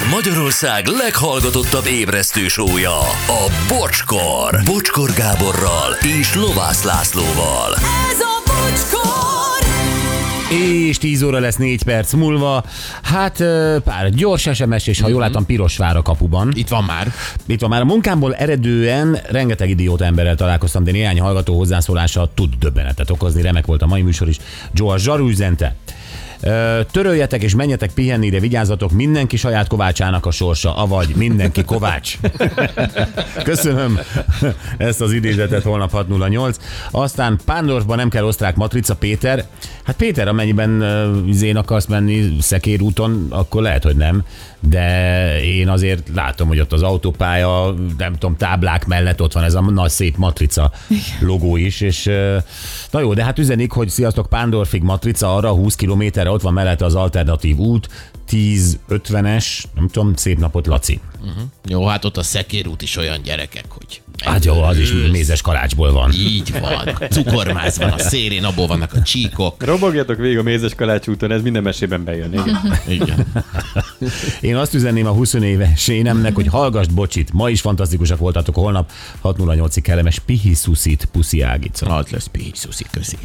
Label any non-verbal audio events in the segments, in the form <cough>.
Ez Magyarország leghallgatottabb ébresztő sója, a Bocskor. Bocskor Gáborral és Lovász Lászlóval. Ez a bocskor! És 10 óra lesz 4 perc múlva. Hát pár gyors SMS, és ha jól láttam, piros vár a kapuban. Itt van már. Itt van már a munkámból eredően rengeteg idióta emberrel találkoztam, de néhány hallgató hozzászólása tud döbbenetet okozni. Remek volt a mai műsor is. Joe a zsaru üzente. Töröljetek és menjetek pihenni, de vigyázzatok, mindenki saját kovácsának a sorsa, avagy mindenki kovács. <laughs> Köszönöm ezt az idézetet, holnap 608. Aztán Pándorfban nem kell osztrák matrica, Péter. Hát Péter, amennyiben izén akarsz menni szekérúton, akkor lehet, hogy nem. De én azért látom, hogy ott az autópálya, nem tudom, táblák mellett ott van ez a nagy szép matrica logó is, és na jó, de hát üzenik, hogy sziasztok, Pándorfig matrica, arra 20 kilométerre ott van mellette az alternatív út, 10-50-es, nem tudom, szép napot, Laci. Jó, hát ott a szekérút is olyan gyerekek, hogy... Hát jó, az is mézes kalácsból van. Így van. Cukormáz van a szélén, abból vannak a csíkok. Robogjatok végig a mézes kalács úton, ez minden mesében bejön. Igen. Igen. Én azt üzenném a 20 éves énemnek, hogy hallgassd bocsit, ma is fantasztikusak voltatok, holnap 608-ig kellemes pihiszuszit, puszi Ágica. Az lesz pihiszuszi, köszi.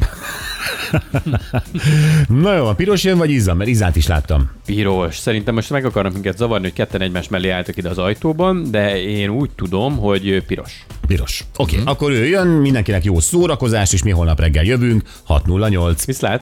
Na jó, a piros jön vagy Izza? Mert Izzát is láttam. Piros. Szerintem most meg akarnak minket zavarni, hogy ketten egymás mellé álltak ide az ajtóban, de én úgy tudom, hogy piros. Piros. Oké, okay, akkor ő jön, mindenkinek jó szórakozás, és mi holnap reggel jövünk, 608. Viszlát!